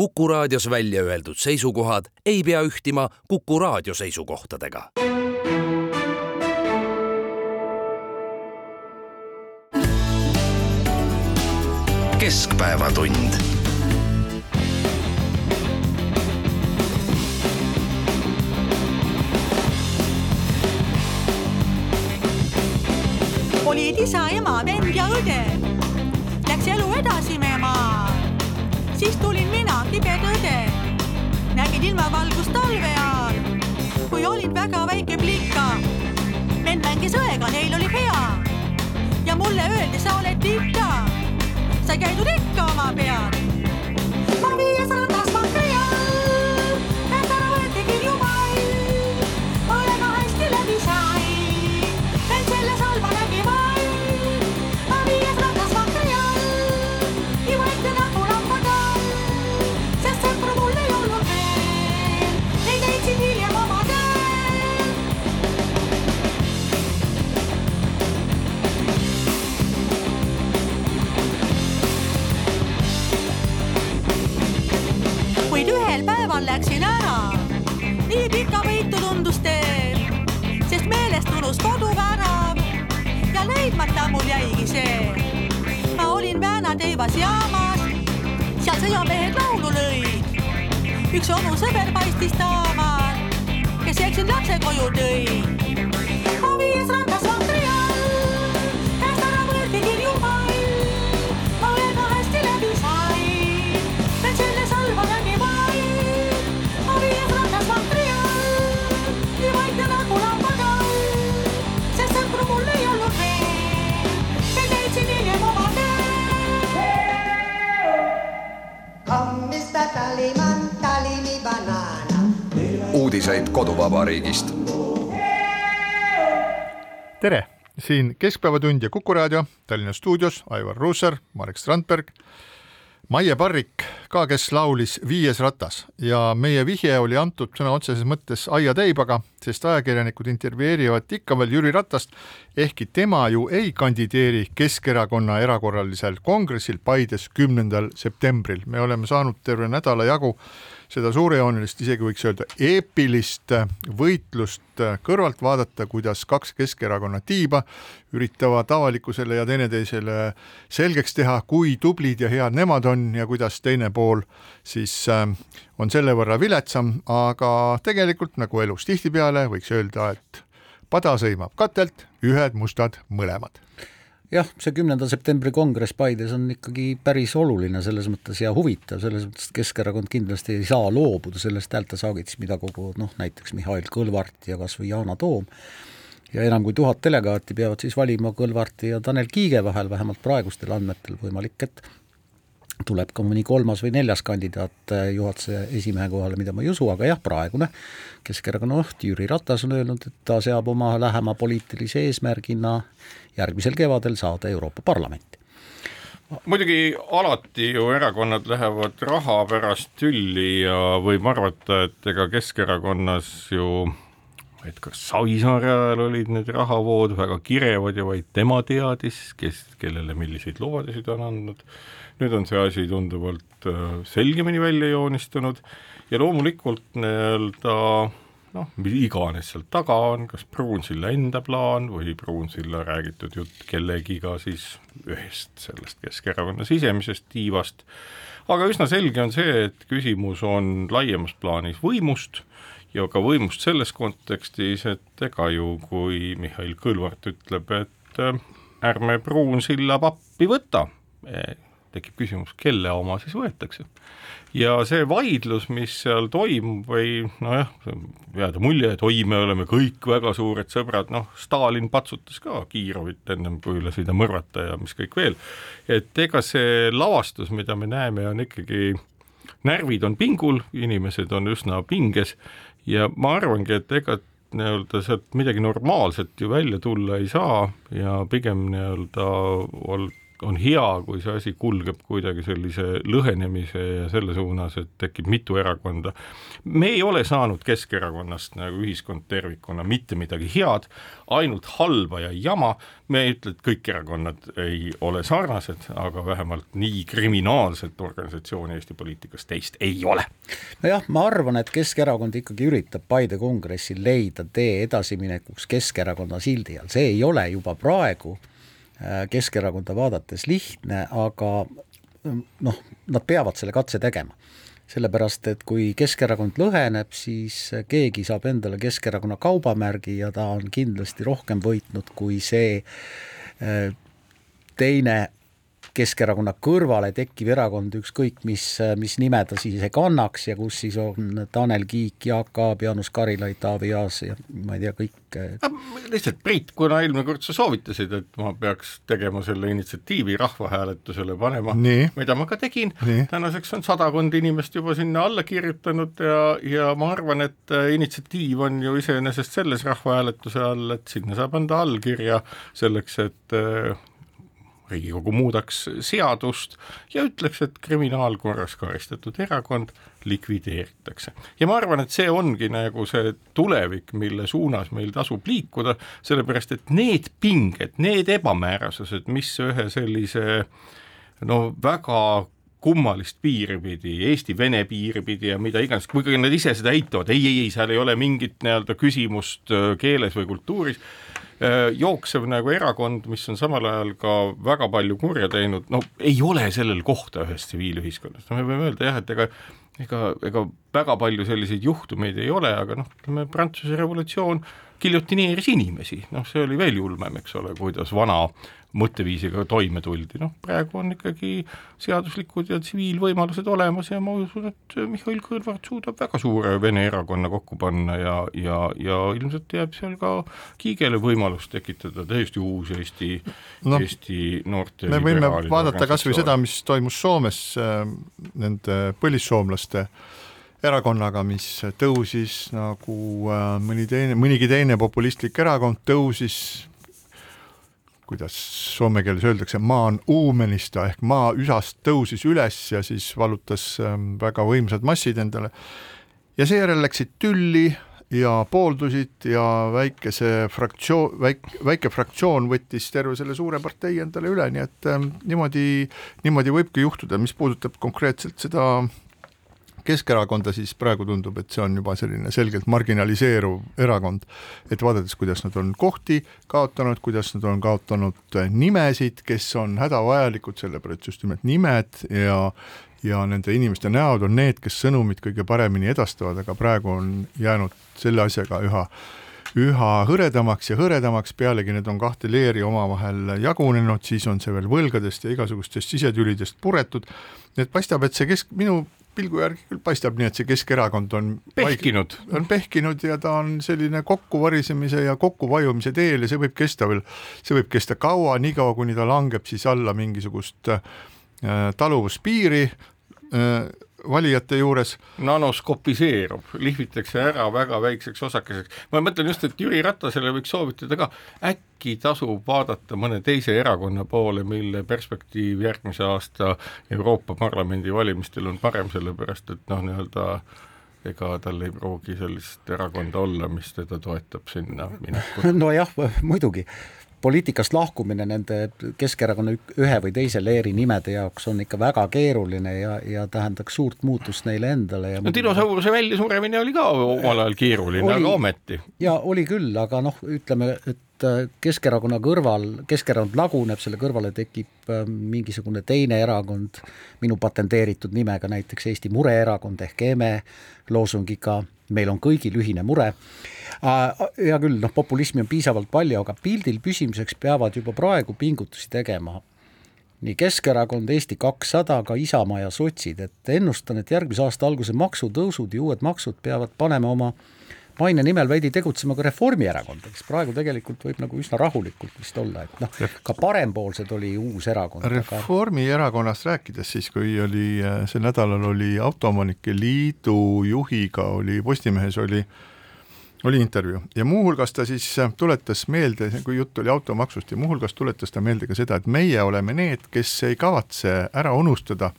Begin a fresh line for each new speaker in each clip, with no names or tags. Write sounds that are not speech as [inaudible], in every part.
Kuku raadios välja öeldud seisukohad ei pea ühtima Kuku raadio seisukohtadega. keskpäevatund
olid isa, ema, vend ja õde. Läks elu edasi meie maal. Siis tulin mina, tibe tõde. nägin ilmavalgust talve ajal, kui olin väga väike plika. vend mängis õega, neil oli hea. ja mulle öeldi, sa oled ikka, sa käidud ikka oma peal. Päeval läksin ära. nii pikavõitu tundus teel, sest meelest unus koduvärav ja leidmata mul jäigi see. ma olin Vääna teivas jaamas, seal sõjamehed laulu lõid. üks onu sõber paistis taamal, kes eksin lapse koju tõi.
Uudiseid koduvabariigist.
tere, siin Keskpäevatund ja Kuku raadio Tallinna stuudios Aivar Ruussaar, Marek Strandberg. Maie Parrik ka, kes laulis Viies ratas ja meie vihje oli antud sõna otseses mõttes aiateibaga, sest ajakirjanikud intervjueerivad ikka veel Jüri Ratast, ehkki tema ju ei kandideeri Keskerakonna erakorralisel kongressil Paides kümnendal septembril. me oleme saanud terve nädala jagu seda suurejoonelist, isegi võiks öelda eepilist võitlust kõrvalt vaadata, kuidas kaks Keskerakonna tiiba üritavad avalikkusele ja teineteisele selgeks teha, kui tublid ja head nemad on ja kuidas teine pool siis äh, on selle võrra viletsam, aga tegelikult nagu elus tihtipeale võiks öelda, et pada sõimab katelt, ühed mustad mõlemad
jah, see kümnenda septembri kongress Paides on ikkagi päris oluline selles mõttes ja huvitav, selles mõttes, et Keskerakond kindlasti ei saa loobuda sellest häältesaagist, mida kogu noh, näiteks Mihhail Kõlvart ja kas või Yana Toom. Ja enam kui tuhat delegaati peavad siis valima Kõlvarti ja Tanel Kiige vahel, vähemalt praegustel andmetel võimalik, et tuleb ka mõni kolmas või neljas kandidaat äh, juhatuse esimehe kohale, mida ma ei usu, aga jah, praegune Keskerakonna juht Jüri Ratas on öelnud, et ta seab oma lähema poliitilise eesmärgina järgmisel kevadel saada Euroopa Parlamenti.
muidugi alati ju erakonnad lähevad raha pärast tülli ja võib arvata, et ega Keskerakonnas ju et kas Savisaare ajal olid need rahavood väga kirevad ja vaid tema teadis, kes, kellele milliseid lubadusi ta on andnud. Nüüd on see asi tunduvalt äh, selgemini välja joonistunud ja loomulikult nii-öelda noh, mis iganes seal taga on, kas Pruunsilla enda plaan või Pruunsilla räägitud jutt kellegiga siis ühest sellest Keskerakonna sisemisest tiivast, aga üsna selge on see, et küsimus on laiemas plaanis võimust ja ka võimust selles kontekstis, et ega ju kui Mihhail Kõlvart ütleb, et äh, ärme Pruunsilla pappi võta, tekib küsimus, kelle oma siis võetakse. ja see vaidlus, mis seal toimub või nojah, jääda mulje, et oi, me oleme kõik väga suured sõbrad, noh, Stalin patsutas ka Kiirovit ennem kui lasi ta mõrvata ja mis kõik veel, et ega see lavastus, mida me näeme, on ikkagi närvid on pingul, inimesed on üsna pinges ja ma arvangi, et ega nii-öelda sealt midagi normaalset ju välja tulla ei saa ja pigem nii-öelda on hea, kui see asi kulgeb kuidagi sellise lõhenemise ja selle suunas, et tekib mitu erakonda. me ei ole saanud Keskerakonnast nagu ühiskond tervikuna mitte midagi head, ainult halba ja jama, me ei ütle, et kõik erakonnad ei ole sarnased, aga vähemalt nii kriminaalset organisatsiooni Eesti poliitikas teist ei ole.
nojah, ma arvan, et Keskerakond ikkagi üritab Paide kongressil leida tee edasiminekuks Keskerakonna sildi all, see ei ole juba praegu Keskerakonda vaadates lihtne, aga noh, nad peavad selle katse tegema. Sellepärast et kui Keskerakond lõheneb, siis keegi saab endale Keskerakonna kaubamärgi ja ta on kindlasti rohkem võitnud kui see äh, teine Keskerakonna kõrvale tekkiv erakond, ükskõik mis, mis nime ta siis kannaks ja kus siis on Tanel Kiik, Jaak Aab, Jaanus Karilaid, Taavi Aas ja ma ei tea, kõik.
lihtsalt Priit, kuna eelmine kord sa soovitasid, et ma peaks tegema selle initsiatiivi rahvahääletusele panema, mida ma ka tegin, tänaseks on sadakond inimest juba sinna alla kirjutanud ja, ja ma arvan, et äh, initsiatiiv on ju iseenesest selles rahvahääletuse all, et sinna saab anda allkirja selleks, et äh, Riigikogu muudaks seadust ja ütleks, et kriminaalkorras karistatud erakond likvideeritakse. ja ma arvan, et see ongi nagu see tulevik, mille suunas meil tasub liikuda, sellepärast et need pinged, need ebamäärasused, mis ühe sellise no väga kummalist piiri pidi, Eesti-Vene piiri pidi ja mida iganes, kuigi nad ise seda eitavad, ei, ei, ei, seal ei ole mingit nii-öelda küsimust äh, keeles või kultuuris, Äh, jooksev nagu erakond, mis on samal ajal ka väga palju kurja teinud, no ei ole sellel kohta ühes tsiviilühiskonnas, no me võime öelda jah, et ega ega, ega väga palju selliseid juhtumeid ei ole, aga noh, ütleme Prantsuse revolutsioon giljotineeris inimesi, noh, see oli veel julmem, eks ole, kuidas vana mõtteviisiga toime tuldi, noh praegu on ikkagi seaduslikud ja tsiviilvõimalused olemas ja ma usun, et Mihhail Kõlvart suudab väga suure vene erakonna kokku panna ja, ja, ja ilmselt jääb seal ka Kiigele võimalus tekitada täiesti uus Eesti no,, Eesti noorte
me võime vaadata kas või seda, mis toimus Soomes äh, nende põlissoomlaste erakonnaga, mis tõusis nagu äh, mõni teine, mõnigi teine populistlik erakond tõusis kuidas soome keeles öeldakse, maan uumenista ehk maa üsast tõusis üles ja siis vallutas ähm, väga võimsad massid endale. ja seejärel läksid tülli ja pooldusid ja väikese fraktsioon, väike, väike fraktsioon võttis terve selle suure partei endale üle, nii et ähm, niimoodi, niimoodi võibki juhtuda, mis puudutab konkreetselt seda Keskerakonda, siis praegu tundub, et see on juba selline selgelt marginaliseeruv erakond. et vaadates, kuidas nad on kohti kaotanud, kuidas nad on kaotanud nimesid, kes on hädavajalikud, sellepärast just nimelt nimed ja ja nende inimeste näod on need, kes sõnumit kõige paremini edastavad, aga praegu on jäänud selle asjaga üha üha hõredamaks ja hõredamaks, pealegi need on kahte leeri omavahel jagunenud, siis on see veel võlgadest ja igasugustest sisetülidest puretud, nii et paistab, et see kesk, minu pilgu järgi küll paistab nii, et see Keskerakond on
pehkinud,
on pehkinud ja ta on selline kokkuvarisemise ja kokkuvajumise teel ja see võib kesta veel, see võib kesta kaua, niikaua kuni ta langeb siis alla mingisugust äh, taluvuspiiri. Äh, valijate juures.
nanoskopiseerub, lihvitakse ära väga väikseks osakeseks. ma mõtlen just, et Jüri Ratasele võiks soovitada ka, äkki tasub vaadata mõne teise erakonna poole, mille perspektiiv järgmise aasta Euroopa Parlamendi valimistel on parem, sellepärast et noh, nii-öelda ega tal ei pruugi sellist erakonda olla, mis teda toetab sinna minekul. [laughs]
nojah, muidugi poliitikast lahkumine nende Keskerakonna ühe või teise leeri nimede jaoks on ikka väga keeruline ja, ja tähendaks suurt muutust neile endale ja
no dinosauruse väljasuremine oli ka omal ajal keeruline, aga ometi.
ja oli küll, aga noh, ütleme, et äh, Keskerakonna kõrval, Keskerakond laguneb, selle kõrvale tekib äh, mingisugune teine erakond minu patenteeritud nimega, näiteks Eesti Mureerakond ehk EME loosungiga Meil on kõigil ühine mure. Äh, hea küll, noh, populismi on piisavalt palju, aga pildil püsimiseks peavad juba praegu pingutusi tegema nii Keskerakond, Eesti kakssada, ka Isamaa ja sotsid, et ennustan, et järgmise aasta alguse maksutõusud ja uued maksud peavad panema oma maine nimel veidi tegutsema ka Reformierakond, kes praegu tegelikult võib nagu üsna rahulikult vist olla, et noh, ka parempoolsed oli uus erakond.
Reformierakonnast aga... rääkides siis, kui oli äh, sel nädalal oli Autoomanike Liidu juhiga oli Postimehes oli oli intervjuu ja muuhulgas ta siis äh, tuletas meelde, kui jutt oli automaksust ja muuhulgas tuletas ta meelde ka seda, et meie oleme need, kes ei kavatse ära unustada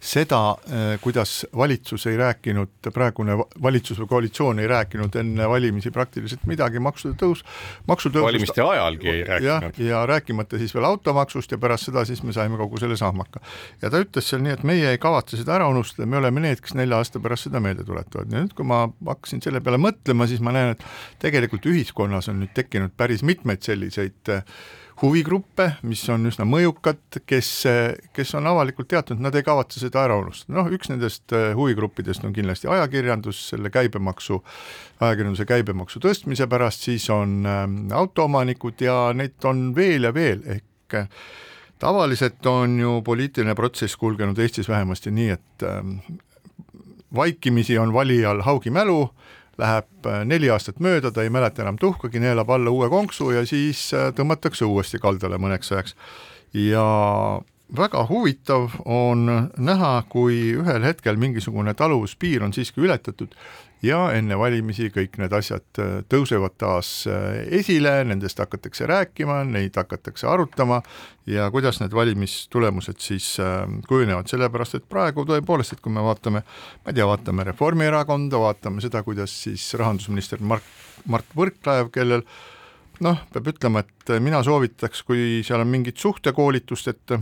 seda, eh, kuidas valitsus ei rääkinud, praegune valitsus või koalitsioon ei rääkinud enne valimisi praktiliselt midagi maksude tõus, maksutõusust.
valimiste ajalgi ei rääkinud.
ja rääkimata siis veel automaksust ja pärast seda siis me saime kogu selle sahmaka. ja ta ütles seal nii, et meie ei kavatse seda ära unustada, me oleme need, kes nelja aasta pärast seda meelde tuletavad ja nüüd, kui ma hakkasin selle peale mõtlema, siis ma näen, et tegelikult ühiskonnas on nüüd tekkinud päris mitmeid selliseid äh, huvigruppe, mis on üsna mõjukad, kes, kes on avalikult teatanud, nad ei kavatse seda ära unustada, noh üks nendest äh, huvigruppidest on kindlasti ajakirjandus, selle käibemaksu, ajakirjanduse käibemaksu tõstmise pärast, siis on äh, autoomanikud ja neid on veel ja veel, ehk äh, tavaliselt on ju poliitiline protsess kulgenud Eestis vähemasti nii, et äh, vaikimisi on valijal haugimälu äh,, läheb äh, neli aastat mööda, ta ei mäleta enam tuhkagi, neelab alla uue konksu ja siis äh, tõmmatakse uuesti kaldale mõneks ajaks. ja väga huvitav on näha, kui ühel hetkel mingisugune taluvuspiir on siiski ületatud ja enne valimisi kõik need asjad äh, tõusevad taas äh, esile, nendest hakatakse rääkima, neid hakatakse arutama. Ja kuidas need valimistulemused siis äh, kujunevad, sellepärast et praegu tõepoolest, et kui me vaatame, ma ei tea, vaatame Reformierakonda, vaatame seda, kuidas siis rahandusminister Mart, Mart Võrklaev, kellel noh, peab ütlema, et mina soovitaks, kui seal on mingit suhtekoolitust, et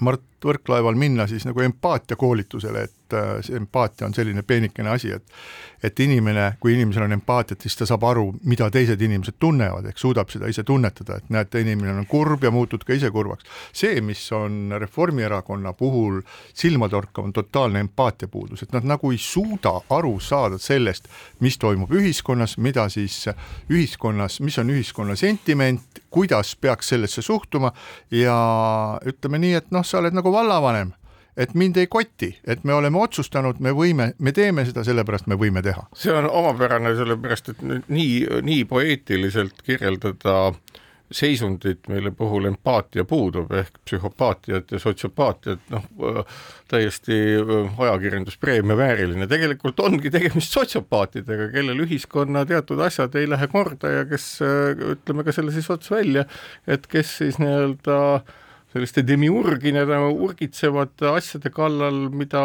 Mart Võrklaeval minna siis nagu empaatiakoolitusele, et äh, see empaatia on selline peenikene asi, et et inimene, kui inimesel on empaatiat, siis ta saab aru, mida teised inimesed tunnevad, ehk suudab seda ise tunnetada, et näete, inimene on kurb ja muutud ka ise kurvaks. see, mis on Reformierakonna puhul silmatorkav, on totaalne empaatia puudus, et nad nagu ei suuda aru saada sellest, mis toimub ühiskonnas, mida siis ühiskonnas, mis on ühiskonna sentiment, kuidas peaks sellesse suhtuma ja ütleme nii, et noh, sa oled nagu vallavanem, et mind ei koti, et me oleme otsustanud, me võime, me teeme seda, sellepärast me võime teha.
see on omapärane, sellepärast et nii, nii poeetiliselt kirjeldada seisundit, mille puhul empaatia puudub ehk psühhopaatiat ja sotsiopaatiat, noh täiesti ajakirjanduspreemia vääriline, tegelikult ongi tegemist sotsiopaatidega, kellel ühiskonna teatud asjad ei lähe korda ja kes ütleme ka selle siis otse välja, et kes siis nii-öelda äh, selliste demiurginena urgitsevad asjade kallal, mida,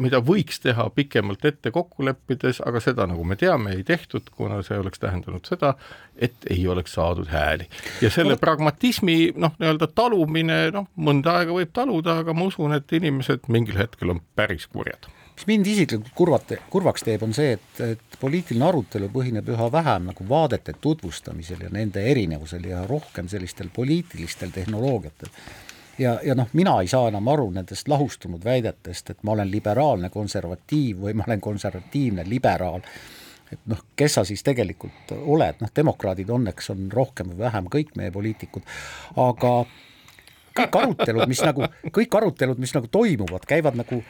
mida võiks teha pikemalt ette kokku leppides, aga seda, nagu me teame, ei tehtud, kuna see oleks tähendanud seda, et ei oleks saadud hääli. ja selle pragmatismi noh, nii-öelda talumine, noh, mõnda aega võib taluda, aga ma usun, et inimesed mingil hetkel on päris kurjad
mis mind isiklikult kurvat, kurvaks teeb, on see, et, et poliitiline arutelu põhineb üha vähem nagu vaadete tutvustamisel ja nende erinevusel ja rohkem sellistel poliitilistel tehnoloogiatel ja, ja noh, mina ei saa enam aru nendest lahustunud väidetest, et ma olen liberaalne konservatiiv või ma olen konservatiivne liberaal, et noh, kes sa siis tegelikult oled, noh, demokraadid õnneks on rohkem või vähem kõik meie poliitikud, aga kõik arutelud, mis nagu, kõik arutelud, mis nagu toimuvad, käivad nagu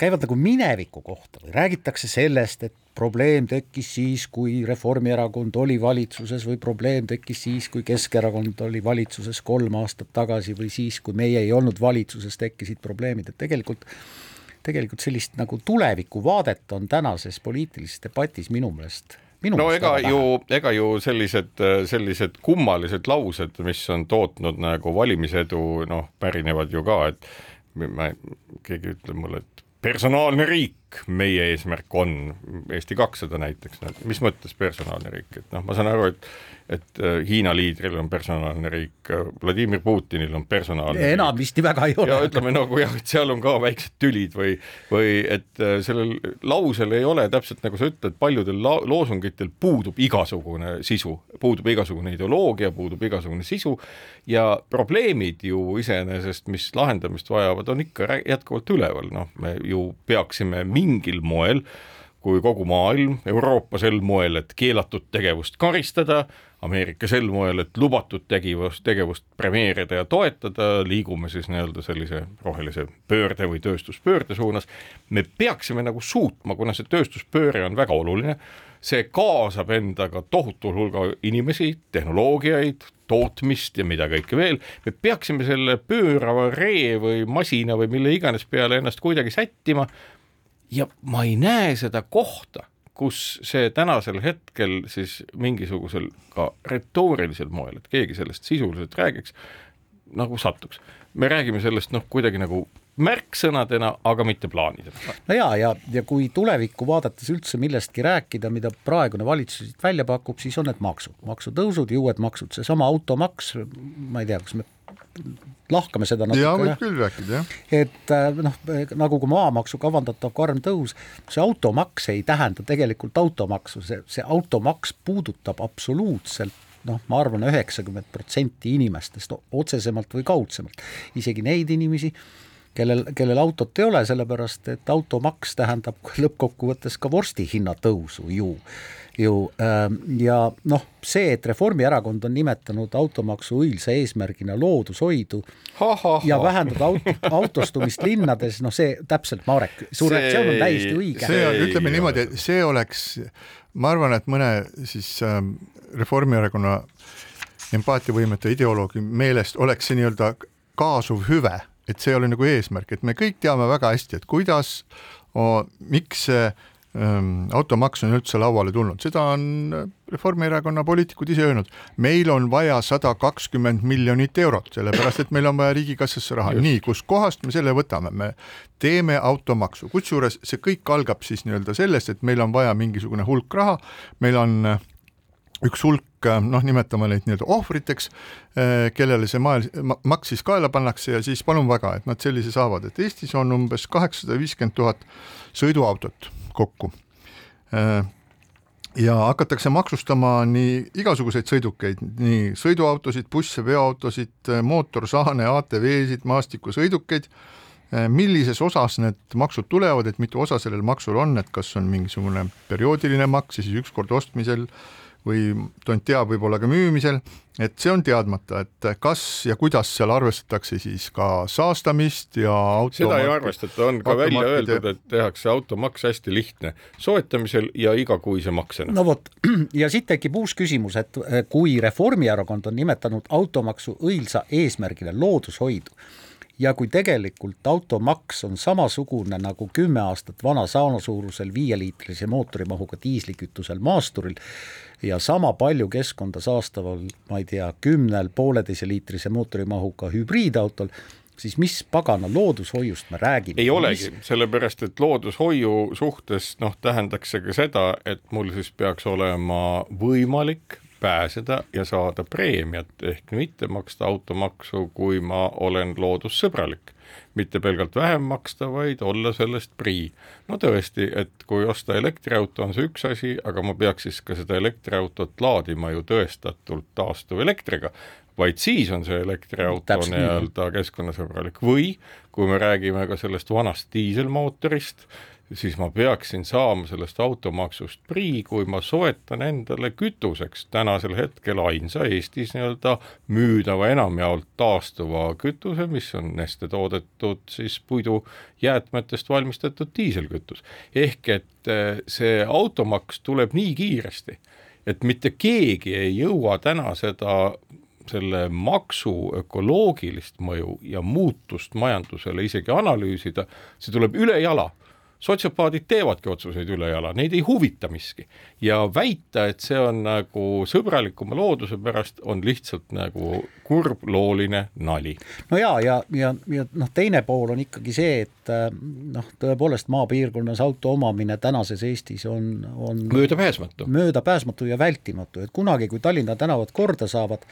käivad nagu mineviku kohta või räägitakse sellest, et probleem tekkis siis, kui Reformierakond oli valitsuses või probleem tekkis siis, kui Keskerakond oli valitsuses kolm aastat tagasi või siis, kui meie ei olnud valitsuses, tekkisid probleemid, et tegelikult tegelikult sellist nagu tulevikuvaadet on tänases poliitilises debatis minu meelest Minu
no ega ju, ega ju sellised, sellised kummalised laused, mis on tootnud nagu valimisedu, noh, pärinevad ju ka, et ma, keegi ütleb mulle, et personaalne riik, meie eesmärk on, Eesti kakssada näiteks, mis mõttes personaalne riik, et noh, ma saan aru, et et äh, Hiina liidril on personaalne riik, Vladimir Putinil on personaalne
enam vist nii väga ei ole.
ja ütleme nagu jah, et seal on ka väiksed tülid või, või et äh, sellel lausel ei ole täpselt nagu sa ütled, paljudel la loosungitel puudub igasugune sisu, puudub igasugune ideoloogia, puudub igasugune sisu ja probleemid ju iseenesest, mis lahendamist vajavad, on ikka jätkuvalt üleval, noh, me ju peaksime mingil moel kui kogu maailm, Euroopa sel moel, et keelatud tegevust karistada, Ameerika sel moel, et lubatud tegevust, tegevust premeerida ja toetada, liigume siis nii-öelda sellise rohelise pöörde või tööstuspöörde suunas. me peaksime nagu suutma, kuna see tööstuspööre on väga oluline, see kaasab endaga tohutul hulga inimesi, tehnoloogiaid, tootmist ja mida kõike veel, me peaksime selle pöörava ree või masina või mille iganes peale ennast kuidagi sättima ja ma ei näe seda kohta kus see tänasel hetkel siis mingisugusel ka retoorilisel moel, et keegi sellest sisuliselt räägiks, nagu satuks. me räägime sellest noh, kuidagi nagu märksõnadena, aga mitte plaanidena.
no ja, ja, ja kui tulevikku vaadates üldse millestki rääkida, mida praegune valitsus välja pakub, siis on need maksud, maksutõusud ja uued maksud, seesama automaks, ma ei tea, kas me lahkame seda natuke.
jaa, võib küll rääkida, jah.
et äh, noh, nagu ka maamaksu kavandatav karm tõus, see automaks ei tähenda tegelikult automaksu, see, see automaks puudutab absoluutselt noh, ma arvan, üheksakümmend protsenti inimestest otsesemalt või kaudsemalt, isegi neid inimesi, kellel, kellel autot ei ole, sellepärast et automaks tähendab lõppkokkuvõttes ka vorsti hinna tõusu ju, ju ähm, ja noh, see, et Reformierakond on nimetanud automaksu õilsa eesmärgina loodushoidu ha, ha, ha. ja vähendada aut, autostumist linnades, noh see täpselt, Marek, su reaktsioon on täiesti õige.
see on, ütleme niimoodi, et see oleks, ma arvan, et mõne siis ähm, Reformierakonna empaatiavõimetu ideoloogi meelest oleks see nii-öelda kaasuv hüve et see ole nagu eesmärk, et me kõik teame väga hästi, et kuidas miks see ähm, automaks on üldse lauale tulnud, seda on Reformierakonna poliitikud ise öelnud. meil on vaja sada kakskümmend miljonit eurot, sellepärast et meil on vaja riigikassasse raha, nii, kuskohast me selle võtame, me teeme automaksu, kusjuures see kõik algab siis nii-öelda sellest, et meil on vaja mingisugune hulk raha, meil on üks hulk, noh, nimetame neid nii-öelda ohvriteks, kellele see maal, maks siis kaela pannakse ja siis palun väga, et nad sellise saavad, et Eestis on umbes kaheksasada viiskümmend tuhat sõiduautot kokku. Eh, ja hakatakse maksustama nii igasuguseid sõidukeid, nii sõiduautosid, busse, veoautosid, mootorsaane, ATV-sid, maastikusõidukeid, eh, millises osas need maksud tulevad, et mitu osa sellel maksul on, et kas on mingisugune perioodiline maks ja siis ükskord ostmisel või tont teab, võib-olla ka müümisel, et see on teadmata, et kas ja kuidas seal arvestatakse siis ka saastamist ja
seda ei arvestata, on ka välja öeldud, et tehakse automaks hästi lihtne, soetamisel ja igakuise maksena.
no vot, [clears throat] ja siit tekib uus küsimus, et kui Reformierakond on nimetanud automaksu õilsa eesmärgile loodushoidu, ja kui tegelikult automaks on samasugune nagu kümme aastat vana saunasuurusel viieliitrise mootorimahuga diislikütusel maasturil ja sama palju keskkonda saastaval, ma ei tea, kümnel pooleteiseliitrise mootorimahuga hübriidautol, siis mis pagana loodushoiust me räägime?
ei olegi sellepärast et loodushoiu suhtes noh, tähendaks see ka seda, et mul siis peaks olema võimalik pääseda ja saada preemiat ehk mitte maksta automaksu, kui ma olen loodussõbralik. mitte pelgalt vähem maksta, vaid olla sellest prii. no tõesti, et kui osta elektriauto, on see üks asi, aga ma peaks siis ka seda elektriautot laadima ju tõestatult taastuvelektriga, vaid siis on see elektriauto nii-öelda keskkonnasõbralik või kui me räägime ka sellest vanast diiselmootorist, siis ma peaksin saama sellest automaksust prii, kui ma soetan endale kütuseks. Tänasel hetkel ainsa Eestis nii-öelda müüdava enamjaolt taastuva kütuse, mis on Neste toodetud siis puidujäätmetest valmistatud diiselkütus. ehk et eh, see automaks tuleb nii kiiresti, et mitte keegi ei jõua täna seda selle maksu ökoloogilist mõju ja muutust majandusele isegi analüüsida, see tuleb ülejala sotsiopaadid teevadki otsuseid ülejala, neid ei huvita miski. ja väita, et see on nagu sõbralikuma looduse pärast, on lihtsalt nagu kurblooline nali.
no ja, ja, ja, ja noh, teine pool on ikkagi see, et äh, noh, tõepoolest maapiirkonnas auto omamine tänases Eestis on, on
möödapääsmatu.
möödapääsmatu ja vältimatu, et kunagi, kui Tallinna tänavad korda saavad,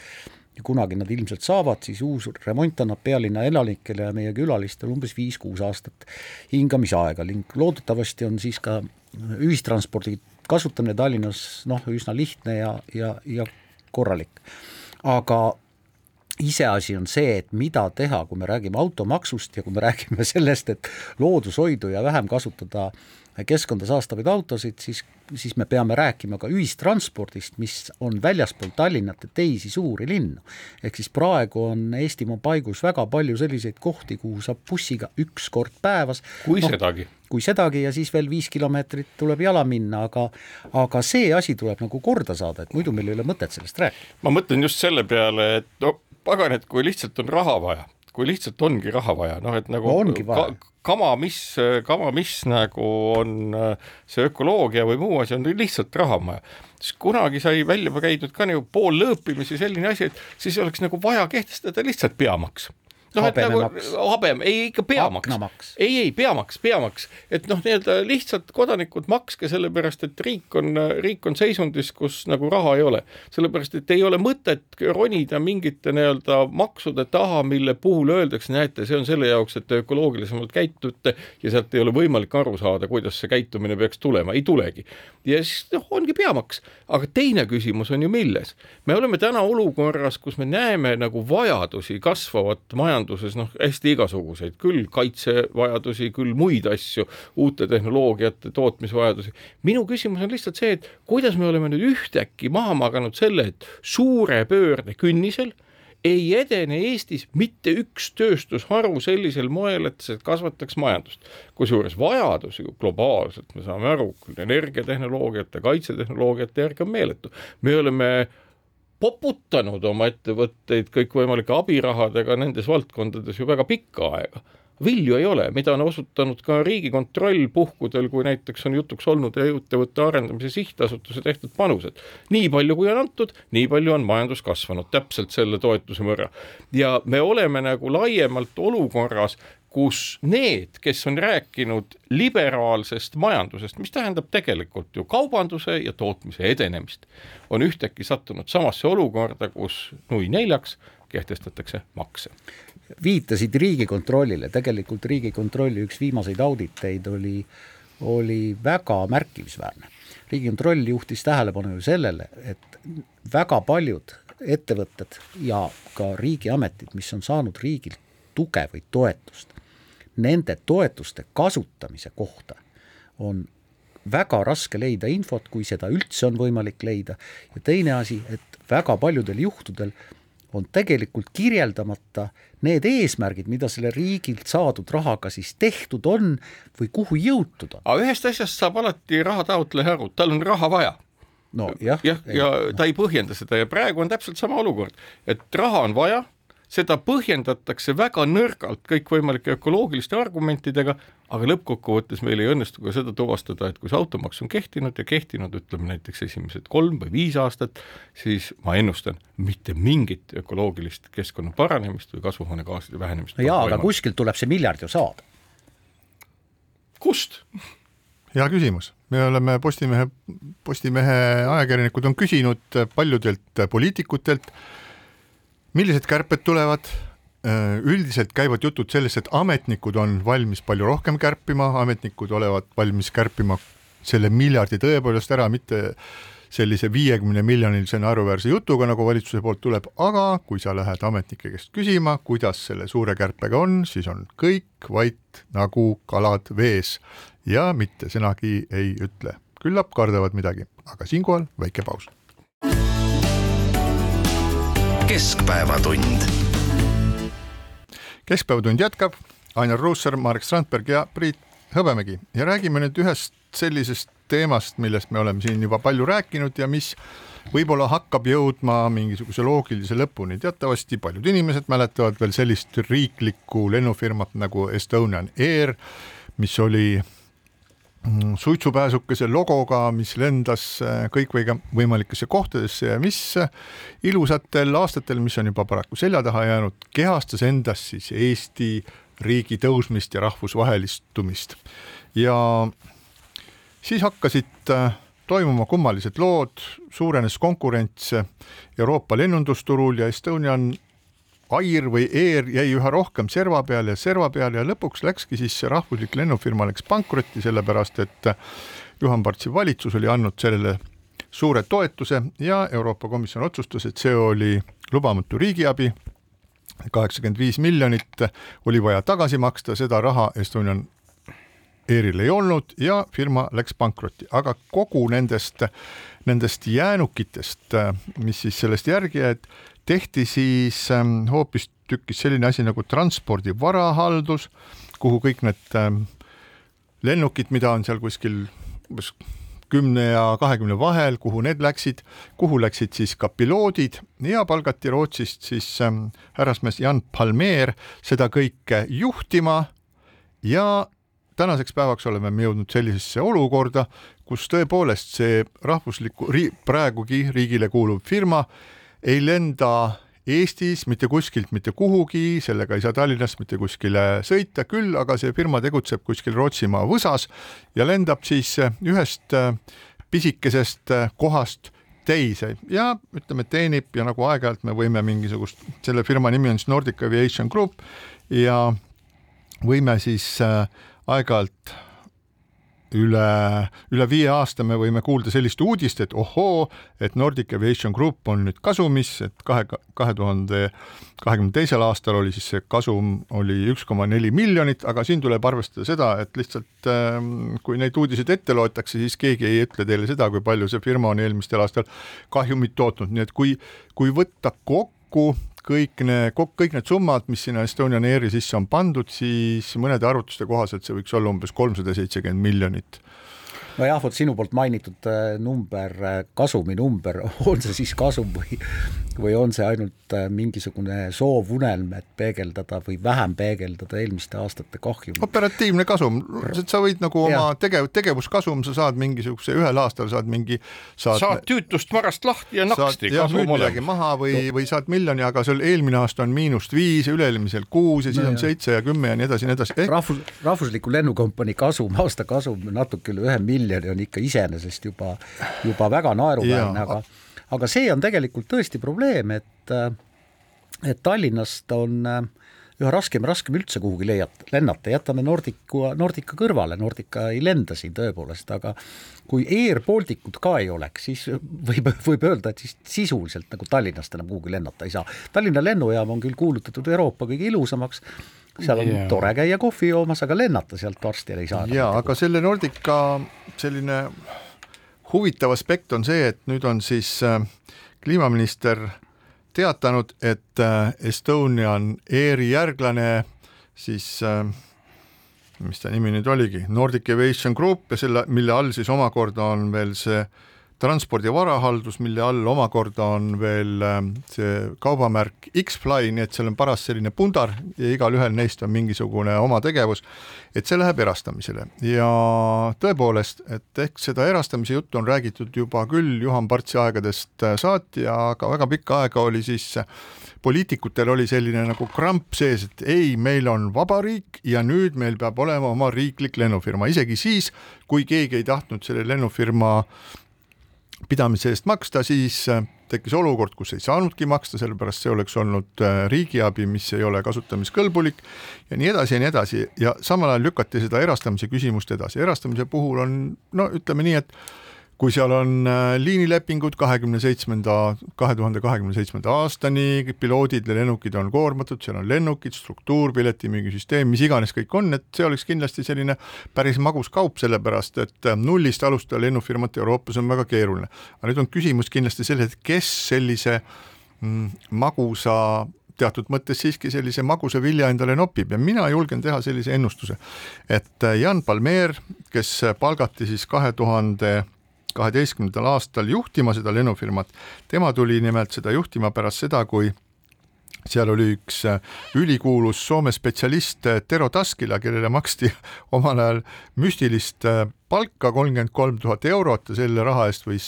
ja kunagi nad ilmselt saavad, siis uus remont annab pealinna elanikele ja meie külalistele umbes viis-kuus aastat hingamisaega ning loodetavasti on siis ka ühistranspordi kasutamine Tallinnas noh, üsna lihtne ja, ja, ja korralik. aga iseasi on see, et mida teha, kui me räägime automaksust ja kui me räägime [laughs] sellest, et loodushoidu ja vähem kasutada keskkonda saastavaid autosid, siis, siis me peame rääkima ka ühistranspordist, mis on väljaspool Tallinnat ja teisi suuri linnu. ehk siis praegu on Eestimaa paigus väga palju selliseid kohti, kuhu saab bussiga üks kord päevas.
kui no, sedagi.
kui sedagi ja siis veel viis kilomeetrit tuleb jala minna, aga aga see asi tuleb nagu korda saada, et muidu meil ei ole mõtet sellest rääkida.
ma mõtlen just selle peale, et no pagan, et kui lihtsalt on raha vaja kui lihtsalt ongi raha vaja, noh et nagu
vaja.
ka, kama, mis, kama, mis nagu on äh, see ökoloogia või muu asi, on lihtsalt raha vaja. siis kunagi sai välja käidud ka nagu pool lõõpimisi selline asi, et siis oleks nagu vaja kehtestada lihtsalt peamaks noh, et nagu habem, ei ikka peamaks, ei, ei peamaks, peamaks, et noh, nii-öelda lihtsalt kodanikud makske sellepärast, et riik on, riik on seisundis, kus nagu raha ei ole, sellepärast et ei ole mõtet ronida mingite nii-öelda maksude taha, mille puhul öeldakse, näete, see on selle jaoks, et te ökoloogilisemalt käitute ja sealt ei ole võimalik aru saada, kuidas see käitumine peaks tulema, ei tulegi. ja siis noh, ongi peamaks, aga teine küsimus on ju milles, me oleme täna olukorras, kus me näeme nagu vajadusi kasvavat majandust majanduses noh, hästi igasuguseid, küll kaitsevajadusi, küll muid asju, uute tehnoloogiate tootmisvajadusi. minu küsimus on lihtsalt see, et kuidas me oleme nüüd ühtäkki maha maganud selle, et suure pöörde künnisel ei edene Eestis mitte üks tööstusharu sellisel moel, et see kasvataks majandust. kusjuures vajadusi globaalselt, me saame aru, küll energiatehnoloogiate, kaitsetehnoloogiate järgi on meeletu. me oleme poputanud oma ettevõtteid kõikvõimalike abirahadega nendes valdkondades ju väga pikka aega. vilju ei ole, mida on osutanud ka Riigikontroll puhkudel, kui näiteks on jutuks olnud ettevõtte arendamise sihtasutuse tehtud panused. nii palju, kui on antud, nii palju on majandus kasvanud, täpselt selle toetuse võrra. ja me oleme nagu laiemalt olukorras, kus need, kes on rääkinud liberaalsest majandusest, mis tähendab tegelikult ju kaubanduse ja tootmise edenemist, on ühtäkki sattunud samasse olukorda, kus nui neljaks kehtestatakse makse.
viitasid Riigikontrollile, tegelikult Riigikontrolli üks viimaseid auditeid oli, oli väga märkimisväärne. riigikontroll juhtis tähelepanu ju sellele, et väga paljud ettevõtted ja ka riigiametid, mis on saanud riigilt tuge või toetust, nende toetuste kasutamise kohta on väga raske leida infot, kui seda üldse on võimalik leida, ja teine asi, et väga paljudel juhtudel on tegelikult kirjeldamata need eesmärgid, mida selle riigilt saadud rahaga siis tehtud on või kuhu jõutud on.
aga ühest asjast saab alati raha taotleja aru, tal on raha vaja
no jah.
jah, ja, ja ta ei põhjenda seda ja praegu on täpselt sama olukord, et raha on vaja seda põhjendatakse väga nõrgalt kõikvõimalike ökoloogiliste argumentidega, aga lõppkokkuvõttes meil ei õnnestu ka seda tuvastada, et kui see automaks on kehtinud ja kehtinud, ütleme näiteks esimesed kolm või viis aastat, siis ma ennustan, mitte mingit ökoloogilist keskkonna paranemist või kasvuhoonegaaside vähenemist.
no jaa, aga kuskilt tuleb see miljard ju saada.
kust?
hea küsimus, me oleme Postimehe, Postimehe ajakirjanikud on küsinud paljudelt poliitikutelt millised kärped tulevad? Äh, üldiselt käivad jutud sellest, et ametnikud on valmis palju rohkem kärpima, ametnikud olevat valmis kärpima selle miljardi tõepoolest ära, mitte sellise viiekümne miljonilise naeruväärse jutuga, nagu valitsuse poolt tuleb, aga kui sa lähed ametnike käest küsima, kuidas selle suure kärpega on, siis on kõik vait nagu kalad vees. Ja mitte sõnagi ei ütle. küllap kardavad midagi, aga siinkohal väike paus
keskpäevatund.
keskpäevatund jätkab, Ainar Ruussaar, Marek Strandberg ja Priit Hõbemägi ja räägime nüüd ühest sellisest teemast, millest me oleme siin juba palju rääkinud ja mis võib-olla hakkab jõudma mingisuguse loogilise lõpuni. teatavasti paljud inimesed mäletavad veel sellist riiklikku lennufirmat nagu Estonian Air, mis oli suitsupääsukese logoga, mis lendas äh, kõikvõimalikesse kohtadesse ja mis äh, ilusatel aastatel, mis on juba paraku selja taha jäänud, kehastas endas siis Eesti riigi tõusmist ja rahvusvahelistumist. ja siis hakkasid äh, toimuma kummalised lood, suurenes konkurents Euroopa lennundusturul ja Estonian Air või Air jäi üha rohkem serva peale ja serva peale ja lõpuks läkski siis see rahvuslik lennufirma läks pankrotti, sellepärast et Juhan Partsi valitsus oli andnud sellele suure toetuse ja Euroopa Komisjon otsustas, et see oli lubamatu riigiabi, kaheksakümmend viis miljonit oli vaja tagasi maksta, seda raha Estonian Airil ei olnud ja firma läks pankrotti, aga kogu nendest, nendest jäänukitest, mis siis sellest järgi jäid, tehti siis ähm, hoopistükkis selline asi nagu transpordi varahaldus, kuhu kõik need ähm, lennukid, mida on seal kuskil umbes kümne ja kahekümne vahel, kuhu need läksid, kuhu läksid siis ka piloodid ja palgati Rootsist siis ähm, härrasmees Jan Palmeer seda kõike juhtima. Ja tänaseks päevaks oleme me jõudnud sellisesse olukorda, kus tõepoolest see rahvusliku, praegugi riigile kuuluv firma ei lenda Eestis mitte kuskilt mitte kuhugi, sellega ei saa Tallinnast mitte kuskile sõita, küll aga see firma tegutseb kuskil Rootsimaa võsas ja lendab siis ühest äh, pisikesest äh, kohast teise ja ütleme, teenib ja nagu aeg-ajalt me võime mingisugust, selle firma nimi on siis Nordic Aviation Group ja võime siis äh, aeg-ajalt üle, üle viie aasta me võime kuulda sellist uudist, et ohoo, et Nordic Aviation Group on nüüd kasumis, et kahe, kahe tuhande kahekümne teisel aastal oli siis see kasum oli üks koma neli miljonit, aga siin tuleb arvestada seda, et lihtsalt ähm, kui neid uudiseid ette loetakse, siis keegi ei ütle teile seda, kui palju see firma on eelmistel aastal kahjumit tootnud, nii et kui, kui võtta kokku kõik need, kõik need summad, mis sinna Estonian Airi sisse on pandud, siis mõnede arvutuste kohaselt see võiks olla umbes kolmsada seitsekümmend miljonit
nojah, vot sinu poolt mainitud äh, number, äh, kasumi number, [laughs] on see siis kasum või, või on see ainult äh, mingisugune soovunelm, et peegeldada või vähem peegeldada eelmiste aastate kahjumit?
operatiivne kasum, sa võid nagu ja. oma tegev, tegevuskasum, sa saad mingisuguse, ühel aastal saad mingi
saad, saad tüütust varast lahti ja naksti.
ja müüd midagi maha või, või saad miljoni, aga sul eelmine aasta on miinust viis üle-eelmisel kuus ja siis no, on seitse ja kümme ja nii edasi ja nii edasi
Ehk.... rahvus, rahvusliku lennukompanii kasum, aasta kasum natuke üle ühe miljoni on ikka iseenesest juba, juba väga naeruväärne, aga aga see on tegelikult tõesti probleem, et et Tallinnast on üha raskem ja raskem üldse kuhugi leiata, lennata, jätame Nordica, Nordica kõrvale, Nordica ei lenda siin tõepoolest, aga kui Air Balticut ka ei oleks, siis võib, võib öelda, et siis sisuliselt nagu Tallinnast enam kuhugi lennata ei saa. Tallinna lennujaam on küll kuulutatud Euroopa kõige ilusamaks, seal on yeah. tore käia kohvi joomas, aga lennata sealt varsti ei saa.
jaa, aga selle Nordica selline huvitav aspekt on see, et nüüd on siis äh, kliimaminister teatanud, et äh, Estonian Airi järglane siis äh, mis ta nimi nüüd oligi, Nordic Aviation Group ja selle, mille all siis omakorda on veel see äh, transpordi varahaldus, mille all omakorda on veel ähm, see kaubamärk X-Fly, nii et seal on paras selline pundar ja igalühel neist on mingisugune oma tegevus, et see läheb erastamisele. Ja tõepoolest, et ehk seda erastamise juttu on räägitud juba küll Juhan Partsi aegadest äh, saati, aga väga pikka aega oli siis poliitikutel oli selline nagu kramp sees, et ei, meil on vabariik ja nüüd meil peab olema oma riiklik lennufirma, isegi siis, kui keegi ei tahtnud selle lennufirma pidamise eest maksta, siis äh, tekkis olukord, kus ei saanudki maksta, sellepärast see oleks olnud äh, riigiabi, mis ei ole kasutamiskõlbulik ja nii edasi ja nii edasi. Ja samal ajal lükati seda erastamise küsimust edasi, erastamise puhul on no ütleme nii, et kui seal on äh, liinilepingud kahekümne seitsmenda, kahe tuhande kahekümne seitsmenda aastani, piloodid ja lennukid on koormatud, seal on lennukid, struktuur, piletimüügisüsteem, mis iganes kõik on, et see oleks kindlasti selline päris magus kaup, sellepärast et äh, nullist alustada lennufirmat Euroopas on väga keeruline. aga nüüd on küsimus kindlasti selles, et kes sellise mm, magusa teatud mõttes siiski sellise magusa vilja endale nopib ja mina julgen teha sellise ennustuse, et äh, Jan Palmeer, kes palgati siis kahe tuhande kaheteistkümnendal aastal juhtima seda lennufirmat. tema tuli nimelt seda juhtima pärast seda, kui seal oli üks äh, ülikuulus Soome spetsialist äh, Tero Taskila, kellele maksti [laughs] omal ajal müstilist äh, palka kolmkümmend kolm tuhat eurot ja selle raha eest võis,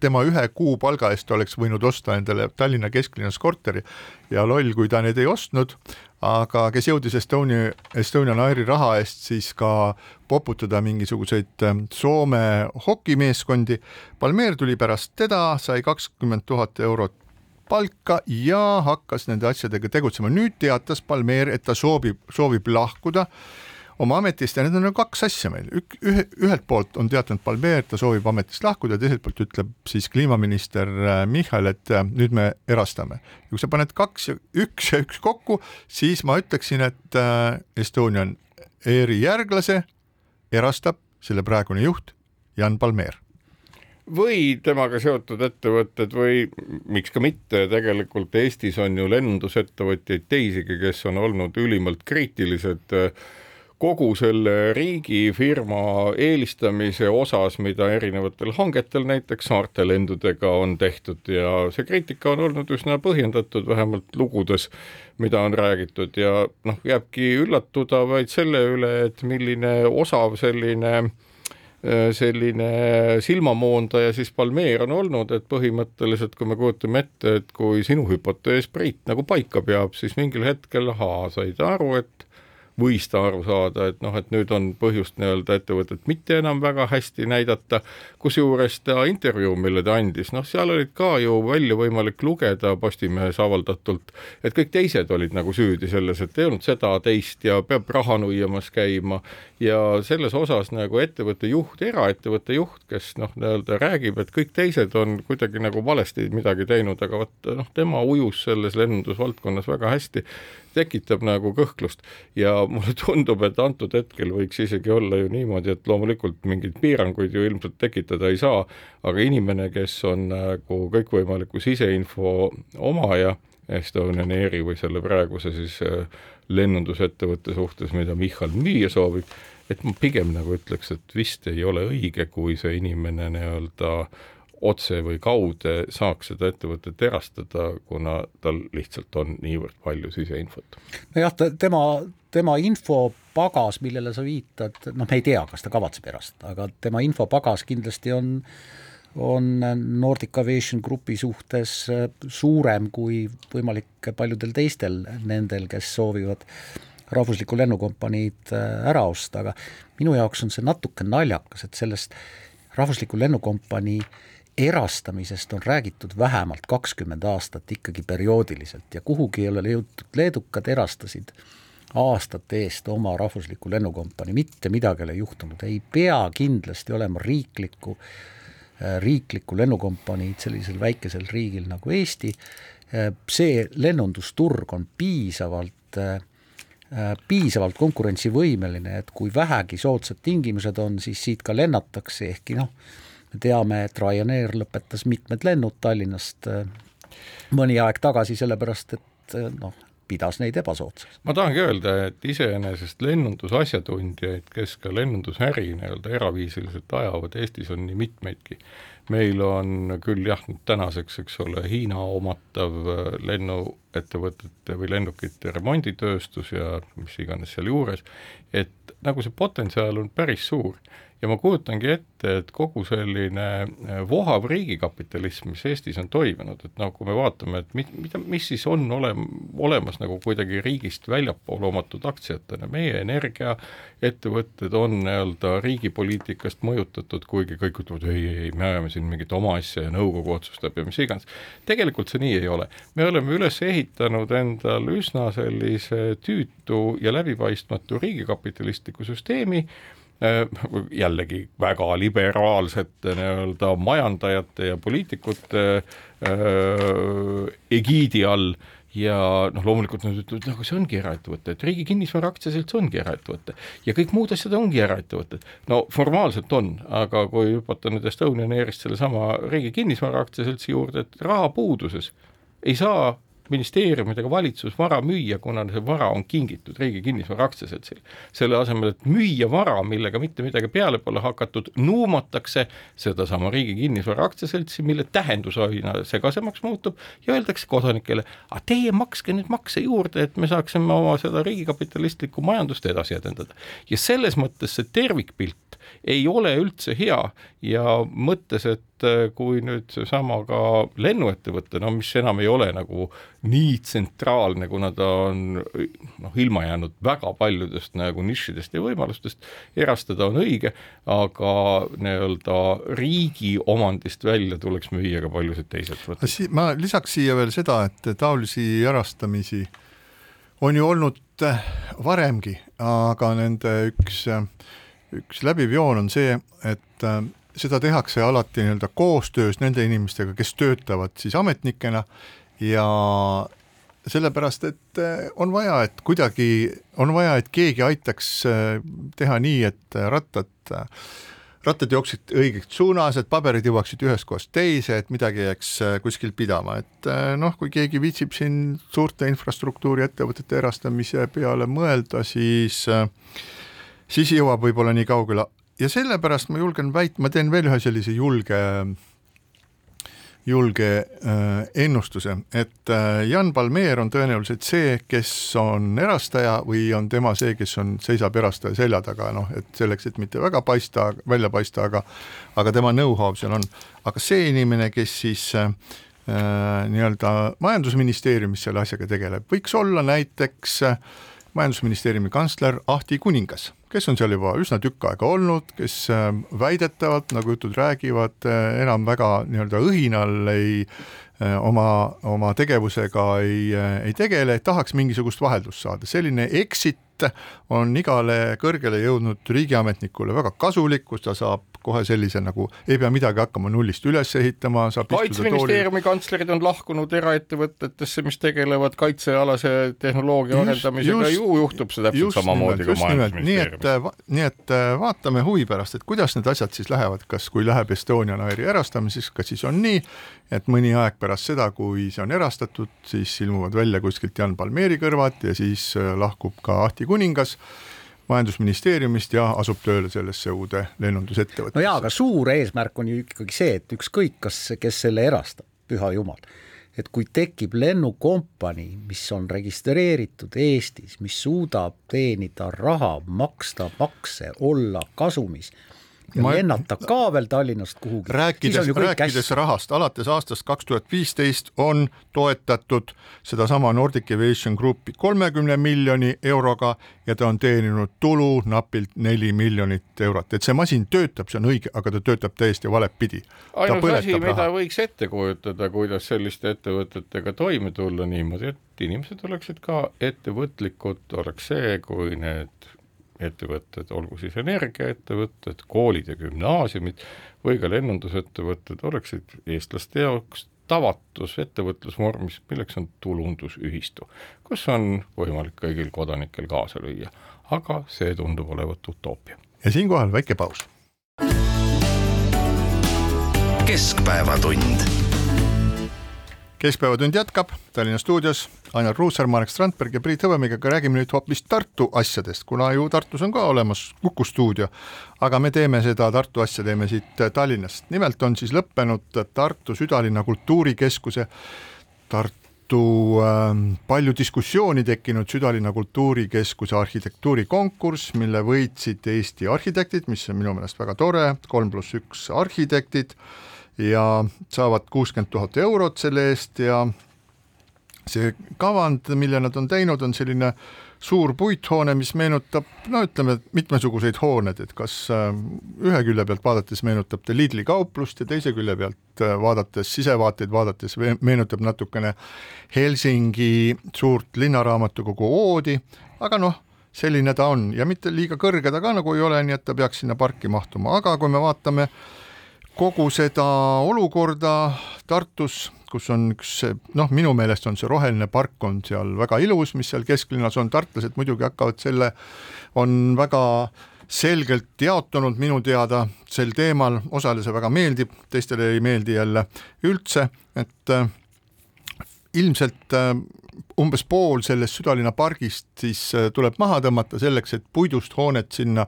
tema ühe kuu palga eest oleks võinud osta endale Tallinna kesklinnas korteri ja loll, kui ta neid ei ostnud, aga kes jõudis Estonia, Estonian Airi raha eest siis ka poputada mingisuguseid Soome hokimeeskondi. Palmeer tuli pärast teda, sai kakskümmend tuhat eurot palka ja hakkas nende asjadega tegutsema. nüüd teatas Palmeer, et ta soovib, soovib lahkuda oma ametist ja need on nagu kaks asja meil, ük-, ühe, ühelt poolt on teatanud Palmeer, ta soovib ametist lahkuda, teiselt poolt ütleb siis kliimaminister äh, Michal, et äh, nüüd me erastame. ja kui sa paned kaks ja üks ja üks kokku, siis ma ütleksin, et äh, Estonian Airi järglase erastab selle praegune juht Jan Palmeer
või temaga seotud ettevõtted või miks ka mitte, tegelikult Eestis on ju lennundusettevõtjaid teisigi, kes on olnud ülimalt kriitilised kogu selle riigifirma eelistamise osas, mida erinevatel hangetel näiteks saarte lendudega on tehtud. Ja see kriitika on olnud üsna põhjendatud, vähemalt lugudes, mida on räägitud. Ja noh, jääbki üllatuda vaid selle üle, et milline osav selline äh, selline silmamoondaja siis Palmeer on olnud, et põhimõtteliselt kui me kujutame ette, et kui sinu hüpotees Priit nagu paika peab, siis mingil hetkel ahaa, said aru, et võis ta aru saada, et noh, et nüüd on põhjust nii-öelda ettevõtet mitte enam väga hästi näidata, kusjuures ta intervjuu, mille ta andis, noh, seal olid ka ju välja võimalik lugeda Postimehes avaldatult, et kõik teised olid nagu süüdi selles, et ei olnud seda, teist ja peab raha nuiamas käima. Ja selles osas nagu ettevõtte juht, eraettevõtte juht, kes noh, nii-öelda räägib, et kõik teised on kuidagi nagu valesti midagi teinud, aga vot noh, tema ujus selles lennundusvaldkonnas väga hästi, tekitab nagu kõhklust. Ja mulle tundub, et antud hetkel võiks isegi olla ju niimoodi, et loomulikult mingeid piiranguid ju ilmselt tekitada ei saa, aga inimene, kes on nagu kõikvõimaliku siseinfo omaja, Estonian Airi või selle praeguse siis äh, lennundusettevõtte suhtes, mida Michal müüa soovib, et ma pigem nagu ütleks, et vist ei ole õige, kui see inimene nii-öelda otse või kaude saaks seda ettevõtet erastada, kuna tal lihtsalt on niivõrd palju siseinfot.
nojah, tema, tema infopagas, millele sa viitad, noh, me ei tea, kas ta kavatseb erastada, aga tema infopagas kindlasti on on Nordic Aviation Grupi suhtes suurem kui võimalik paljudel teistel nendel, kes soovivad rahvuslikku lennukompaniid ära osta, aga minu jaoks on see natuke naljakas, et sellest rahvusliku lennukompanii äh, erastamisest on räägitud vähemalt kakskümmend aastat ikkagi perioodiliselt ja kuhugi ei ole jõutud, leedukad erastasid aastate eest oma rahvusliku lennukompanii, mitte midagi ei ole juhtunud, ei pea kindlasti olema riiklikku, äh, riiklikku lennukompaniid sellisel väikesel riigil nagu Eesti, äh, see lennundusturg on piisavalt äh, piisavalt konkurentsivõimeline, et kui vähegi soodsad tingimused on, siis siit ka lennatakse, ehkki noh, me teame, et Ryanair lõpetas mitmed lennud Tallinnast äh, mõni aeg tagasi, sellepärast et äh, noh, pidas neid ebasoodsaks.
ma tahangi öelda, et iseenesest lennundusasjatundjaid, kes ka lennundusäri nii-öelda eraviisiliselt ajavad, Eestis on nii mitmeidki. meil on küll jah, nüüd tänaseks, eks ole, Hiina omatav äh, lennuettevõtete või lennukite remonditööstus ja mis iganes seal juures, et nagu see potentsiaal on päris suur ja ma kujutangi ette, et kogu selline äh, vohav riigikapitalism, mis Eestis on toimunud, et noh, kui me vaatame, et mit, mida, mis siis on olem-, olemas nagu kuidagi riigist väljapool omatud aktsiatena, meie energiaettevõtted on nii-öelda riigipoliitikast mõjutatud, kuigi kõik ütlevad ei, ei, ei, me ajame siin mingit oma asja ja nõukogu otsustab ja mis iganes. tegelikult see nii ei ole. me oleme üles ehitanud endal üsna sellise tüütu ja läbipaistmatu riigikapitalistliku süsteemi, jällegi väga liberaalsete nii-öelda majandajate ja poliitikute äh, egiidi all ja noh, loomulikult nad ütlevad, aga see ongi eraettevõte, et Riigi Kinnisvara Aktsiaselts ongi eraettevõte ja kõik muud asjad ongi eraettevõtted. no formaalselt on, aga kui hüpata nüüd Estonian Airist sellesama Riigi Kinnisvara Aktsiaseltsi juurde, et rahapuuduses ei saa ministeeriumid ega valitsus vara müüa, kuna see vara on kingitud Riigi Kinnisvara Aktsiaseltsile. selle asemel, et müüa vara, millega mitte midagi peale pole hakatud, nuumatakse sedasama Riigi Kinnisvara Aktsiaseltsi, mille tähendus aina segasemaks muutub ja öeldakse kodanikele, aga teie makske nüüd makse juurde, et me saaksime oma seda riigikapitalistlikku majandust edasi edendada. ja selles mõttes see tervikpilt ei ole üldse hea ja mõttes, et kui nüüd seesama ka lennuettevõte, no mis enam ei ole nagu nii tsentraalne, kuna ta on noh, ilma jäänud väga paljudest nagu nišidest ja võimalustest, erastada on õige, aga nii-öelda riigi omandist välja tuleks müüa ka paljusid teised
võtted. ma lisaks siia veel seda, et taolisi erastamisi on ju olnud äh, varemgi, aga nende üks, äh, üks läbiv joon on see, et äh, seda tehakse alati nii-öelda koostöös nende inimestega, kes töötavad siis ametnikena ja sellepärast, et eh, on vaja, et kuidagi, on vaja, et keegi aitaks eh, teha nii, et rattad, rattad jooksid õigeks suunas, et paberid jõuaksid ühest kohast teise, et midagi jääks eh, kuskil pidama, et noh, kui keegi viitsib siin suurte infrastruktuuriettevõtete erastamise peale mõelda, siis siis jõuab võib-olla nii kaugele ja sellepärast ma julgen väita, ma teen veel ühe sellise julge julge äh, ennustuse, et äh, Jan Palmeer on tõenäoliselt see, kes on erastaja või on tema see, kes on, seisab erastaja selja taga, noh, et selleks, et mitte väga paista, välja paista, aga aga tema know-how seal on. aga see inimene, kes siis äh, nii-öelda majandusministeeriumis selle asjaga tegeleb, võiks olla näiteks äh, majandusministeeriumi kantsler Ahti Kuningas, kes on seal juba üsna tükk aega olnud, kes äh, väidetavalt, nagu jutud räägivad, äh, enam väga nii-öelda õhinal ei äh, oma, oma tegevusega ei, ei tegele, tahaks mingisugust vaheldust saada, selline exit on igale kõrgele jõudnud riigiametnikule väga kasulik, kus ta saab kohe sellise nagu, ei pea midagi hakkama nullist üles ehitama, saab
kaitseministeeriumi kantslerid on lahkunud eraettevõtetesse, mis tegelevad kaitsealase tehnoloogia arendamisega, ju juhtub see täpselt samamoodi
kui majandusministeeriumis. nii et äh, vaatame huvi pärast, et kuidas need asjad siis lähevad, kas, kui läheb Estonian Airi erastamiseks, kas siis on nii, et mõni aeg pärast seda, kui see on erastatud, siis ilmuvad välja kuskilt Jan Palmeeri kõrvad ja siis äh, lahkub ka Ahti Kuningas majandusministeeriumist ja asub tööle sellesse uude lennundusettevõttesse.
no jaa, aga suur eesmärk on ju ikkagi see, et ükskõik, kas, kes selle erastab, püha jumal, et kui tekib lennukompanii, mis on registreeritud Eestis, mis suudab teenida raha, maksta makse, olla kasumis ja ma... lennata ka veel Tallinnast kuhugi.
rääkides, rääkides rahast, alates aastast kaks tuhat viisteist on toetatud sedasama Nordic Aviation Groupi kolmekümne miljoni euroga ja ta on teeninud tulu napilt neli miljonit eurot, et see masin töötab, see on õige, aga ta töötab täiesti valet pidi.
ainus asi, mida võiks ette kujutada, kuidas selliste ettevõtetega toime tulla niimoodi, et inimesed oleksid ka ettevõtlikud, oleks see, kui need ettevõtted, olgu siis energiaettevõtted, koolid ja gümnaasiumid või ka lennundusettevõtted oleksid eestlaste jaoks tavatus ettevõtlusvormis, milleks on tulundusühistu, kus on võimalik kõigil kodanikel kaasa lüüa. aga see tundub olevat utoopia.
ja siinkohal väike paus.
keskpäevatund
keskpäevatund jätkab Tallinna stuudios Ainar Ruussaar, Marek Strandberg ja Priit Hõbemägiga räägime nüüd hoopis Tartu asjadest, kuna ju Tartus on ka olemas Kuku stuudio. aga me teeme seda Tartu asja, teeme siit Tallinnast. nimelt on siis lõppenud Tartu südalinna kultuurikeskuse Tartu äh, palju diskussiooni tekkinud südalinna kultuurikeskuse arhitektuurikonkurss, mille võitsid Eesti arhitektid, mis on minu meelest väga tore, kolm pluss üks arhitektid ja saavad kuuskümmend tuhat eurot selle eest ja see kavand, mille nad on teinud, on selline suur puithoone, mis meenutab no ütleme, mitmesuguseid hooned, et kas äh, ühe külje pealt vaadates meenutab ta Lidli kauplust ja teise külje pealt äh, vaadates, sisevaateid vaadates meenutab natukene Helsingi suurt linnaraamatukogu oodi, aga noh, selline ta on. Ja mitte liiga kõrge ta ka nagu ei ole, nii et ta peaks sinna parki mahtuma, aga kui me vaatame äh, kogu seda olukorda Tartus, kus on üks noh, minu meelest on see roheline park on seal väga ilus, mis seal kesklinnas on, tartlased muidugi hakkavad selle, on väga selgelt jaotunud minu teada sel teemal, osale see väga meeldib, teistele ei meeldi jälle üldse, et äh, ilmselt äh, umbes pool sellest südalinna pargist siis äh, tuleb maha tõmmata selleks, et puidust hoonet sinna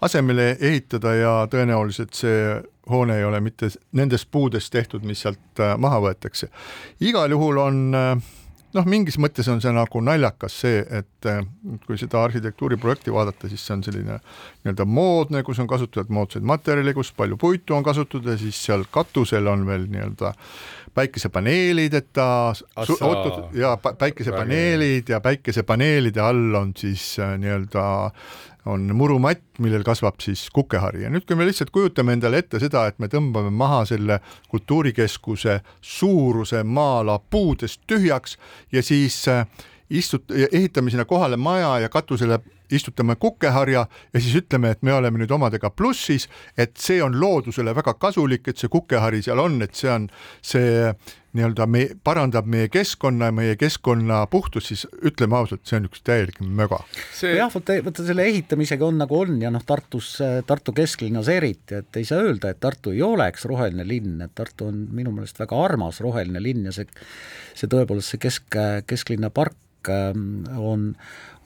asemele ehitada ja tõenäoliselt see hoone ei ole mitte nendest puudest tehtud, mis sealt äh, maha võetakse. igal juhul on äh, noh, mingis mõttes on see nagu naljakas see, et äh, kui seda arhitektuuriprojekti vaadata, siis see on selline nii-öelda moodne, kus on kasutatud moodsaid materjale, kus palju puitu on kasutatud ja siis seal katusel on veel nii-öelda päikesepaneelid, et ta ja päikesepaneelid ja päikesepaneelide all on siis nii-öelda on murumatt, millel kasvab siis kukehari. Ja nüüd, kui me lihtsalt kujutame endale ette seda, et me tõmbame maha selle kultuurikeskuse suuruse maa-ala puudest tühjaks ja siis äh, istut-, ehitame sinna kohale maja ja katusele istutame kukeharja ja siis ütleme, et me oleme nüüd omadega plussis, et see on loodusele väga kasulik, et see kukehari seal on, et see on see nii-öelda me parandab meie keskkonna ja meie keskkonna puhtust, siis ütleme ausalt, see on üks täielik möga.
See.... jah, vot, vot selle ehitamisega on nagu on ja noh, Tartus, Tartu kesklinnas eriti, et ei saa öelda, et Tartu ei oleks roheline linn, et Tartu on minu meelest väga armas roheline linn ja see, see tõepoolest, see kesk, kesklinna park ähm, on,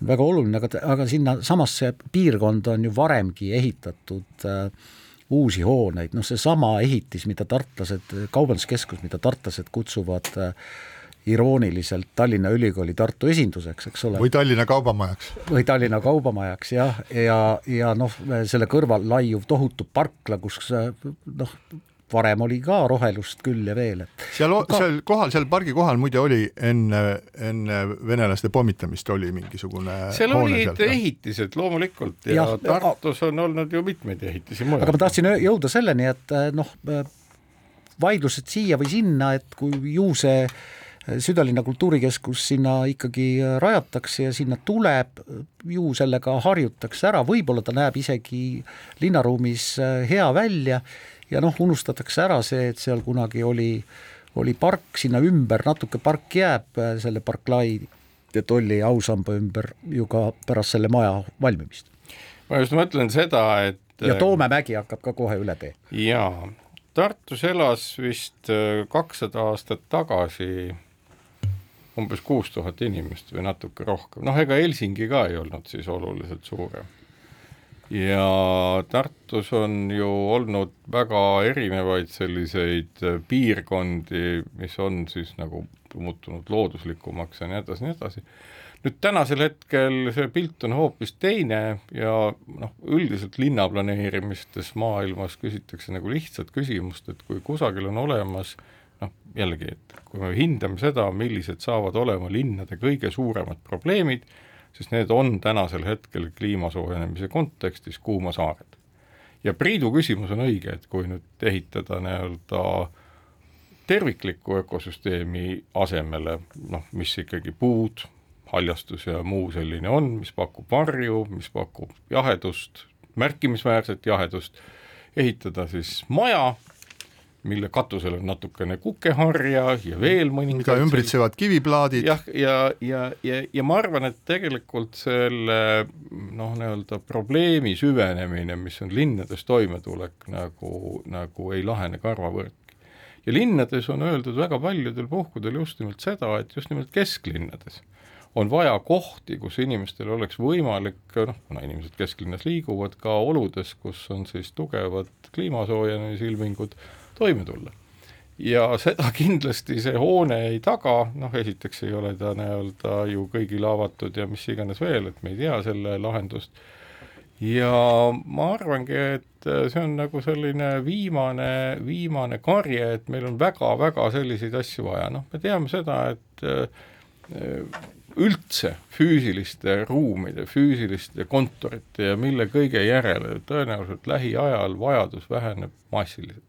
väga oluline, aga, aga sinna samasse piirkonda on ju varemgi ehitatud äh, uusi hooneid, noh seesama ehitis, mida tartlased, kaubanduskeskus, mida tartlased kutsuvad äh, irooniliselt Tallinna Ülikooli Tartu esinduseks, eks ole.
või Tallinna Kaubamajaks.
või Tallinna Kaubamajaks jah, ja, ja, ja noh, selle kõrval laiuv tohutu parkla, kus noh, varem oli ka rohelust küll ja veel, et
seal ka... seal kohal, seal pargi kohal muide oli enne, enne venelaste pommitamist oli mingisugune
seal olid ehitised loomulikult ja, ja Tartus on olnud ju mitmeid ehitisi mujal.
aga ma tahtsin jõuda selleni, et noh, vaidlused siia või sinna, et kui ju see südalinna kultuurikeskus sinna ikkagi rajatakse ja sinna tuleb, ju sellega harjutakse ära, võib-olla ta näeb isegi linnaruumis hea välja ja noh, unustatakse ära see, et seal kunagi oli, oli park, sinna ümber natuke park jääb äh, selle Barclay de Tolli ausamba ümber ju ka pärast selle maja valmimist.
ma just mõtlen seda, et
ja Toome mägi hakkab ka kohe üle tee.
jaa, Tartus elas vist äh, kakssada aastat tagasi umbes kuus tuhat inimest või natuke rohkem, noh ega Helsingi ka ei olnud siis oluliselt suurem ja Tartus on ju olnud väga erinevaid selliseid äh, piirkondi, mis on siis nagu muutunud looduslikumaks ja nii edasi, nii edasi. nüüd tänasel hetkel see pilt on hoopis teine ja noh, üldiselt linnaplaneerimistes maailmas küsitakse nagu lihtsat küsimust, et kui kusagil on olemas noh, jällegi, et kui me hindame seda, millised saavad olema linnade kõige suuremad probleemid, sest need on tänasel hetkel kliima soojenemise kontekstis kuumasaared. ja Priidu küsimus on õige, et kui nüüd ehitada nii-öelda tervikliku ökosüsteemi asemele, noh, mis ikkagi puud, haljastus ja muu selline on, mis pakub varju, mis pakub jahedust, märkimisväärset jahedust, ehitada siis maja, mille katusel on natukene kukeharja ja veel mõningad
mida ümbritsevad kiviplaadid.
jah, ja, ja, ja, ja, ma arvan, et tegelikult selle noh, nii-öelda probleemi süvenemine, mis on linnades toimetulek, nagu, nagu ei lahene karvavõrdki. ja linnades on öeldud väga paljudel puhkudel just nimelt seda, et just nimelt kesklinnades on vaja kohti, kus inimestel oleks võimalik, noh, kuna inimesed kesklinnas liiguvad, ka oludes, kus on siis tugevad kliima soojenemise ilmingud, toime tulla. ja seda kindlasti see hoone ei taga, noh esiteks ei ole ta nii-öelda ju kõigile avatud ja mis iganes veel, et me ei tea selle lahendust, ja ma arvangi, et see on nagu selline viimane, viimane karje, et meil on väga-väga selliseid asju vaja, noh, me teame seda, et üldse füüsiliste ruumide, füüsiliste kontorite ja mille kõige järele tõenäoliselt lähiajal vajadus väheneb massiliselt.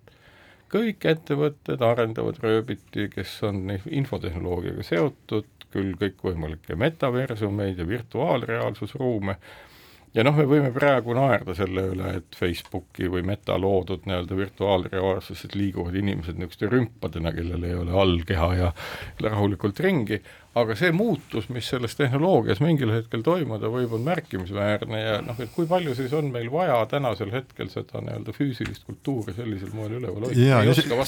Kõik ettevõtted arendavad rööbiti, kes on infotehnoloogiaga seotud, küll kõikvõimalikke metaversumeid ja virtuaalreaalsusruume, ja noh, me võime praegu naerda selle üle, et Facebooki või Meta loodud nii-öelda virtuaalreaalsused liiguvad inimesed niisuguste rümpadena, kellel ei ole allkeha ja rahulikult ringi, aga see muutus, mis selles tehnoloogias mingil hetkel toimuda võib, on märkimisväärne ja noh, et kui palju siis on meil vaja tänasel hetkel seda nii-öelda füüsilist kultuuri sellisel moel üleval hoida?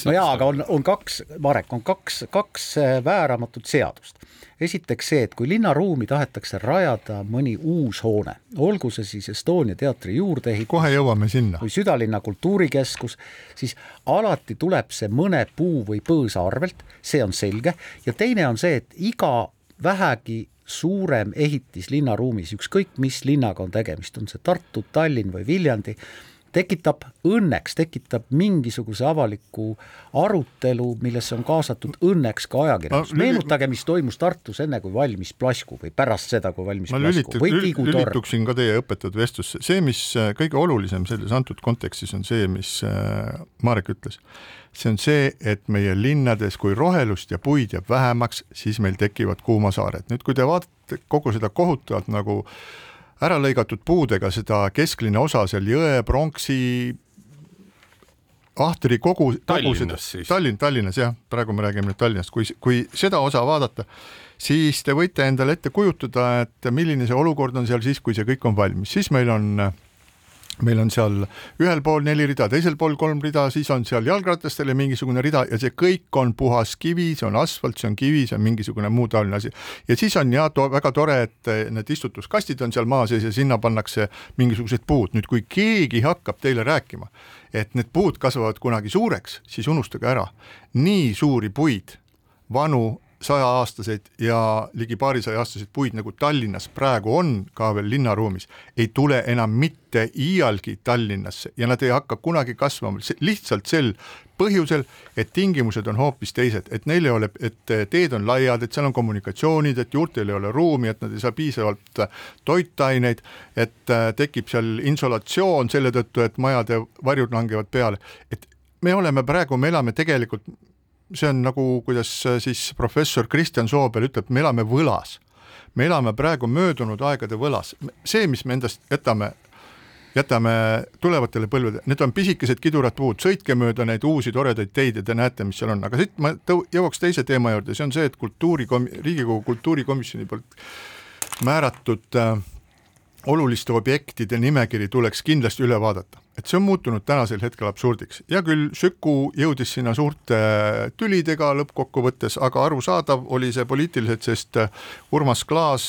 no jaa, aga on, on kaks, Marek, on kaks, kaks äh, vääramatut seadust. Esiteks see, et kui linnaruumi tahetakse rajada mõni uus hoone, olgu see siis Estonia teatri juurdeehitus,
kohe jõuame sinna,
või südalinna kultuurikeskus, siis alati tuleb see mõne puu või põõsa arvelt, see on selge, ja teine on see, et iga vähegi suurem ehitis linnaruumis, ükskõik mis linnaga on tegemist, on see Tartu, Tallinn või Viljandi, tekitab õnneks, tekitab mingisuguse avaliku arutelu, millesse on kaasatud õnneks ka ajakirjandus meenutage, mis toimus Tartus enne, kui valmis Plasku või pärast seda, kui valmis
ma
Plasku
või Tigu torn. lülituksin ka teie õpetatud vestlusse, see, mis äh, kõige olulisem selles antud kontekstis on see, mis äh, Marek ütles see on see, et meie linnades, kui rohelust ja puid jääb vähemaks, siis meil tekivad kuumasaared. nüüd, kui te vaatate kogu seda kohutavalt nagu ära lõigatud puudega seda kesklinna osa seal Jõe, Pronksi, Ahtri kogu, kogu seda, Tallinn, Tallinnas jah, praegu me räägime nüüd Tallinnast, kui, kui seda osa vaadata, siis te võite endale ette kujutada, et milline see olukord on seal siis, kui see kõik on valmis, siis meil on meil on seal ühel pool neli rida, teisel pool kolm rida, siis on seal jalgratastele mingisugune rida ja see kõik on puhas kivi, see on asfalt, see on kivi, see on mingisugune muu taoline asi. ja siis on ja to, väga tore, et need istutuskastid on seal maa sees ja sinna pannakse mingisugused puud. nüüd, kui keegi hakkab teile rääkima, et need puud kasvavad kunagi suureks, siis unustage ära, nii suuri puid, vanu sajaaastaseid ja ligi paarisaja aastaseid puid, nagu Tallinnas praegu on ka veel linnaruumis, ei tule enam mitte iialgi Tallinnasse ja nad ei hakka kunagi kasvama. Lihtsalt sel põhjusel, et tingimused on hoopis teised, et neil ei ole, et teed on laiad, et seal on kommunikatsioonid, et juurtel ei ole ruumi, et nad ei saa piisavalt toitaineid, et tekib seal insolatsioon selle tõttu, et majade varjud langevad peale, et me oleme praegu, me elame tegelikult see on nagu, kuidas äh, siis professor Kristjan Soobel ütleb, me elame võlas. me elame praegu möödunud aegade võlas, see, mis me endast jätame, jätame tulevatele põlvedele, need on pisikesed kidurad puud, sõitke mööda neid uusi toredaid teid ja te näete, mis seal on, aga siit ma tõu-, jõuaks teise teema juurde, see on see, et kultuurikomi-, Riigikogu kultuurikomisjoni poolt määratud äh, oluliste objektide nimekiri tuleks kindlasti üle vaadata et see on muutunud tänasel hetkel absurdiks. hea küll, Süku jõudis sinna suurte tülidega lõppkokkuvõttes, aga arusaadav oli see poliitiliselt, sest Urmas Klaas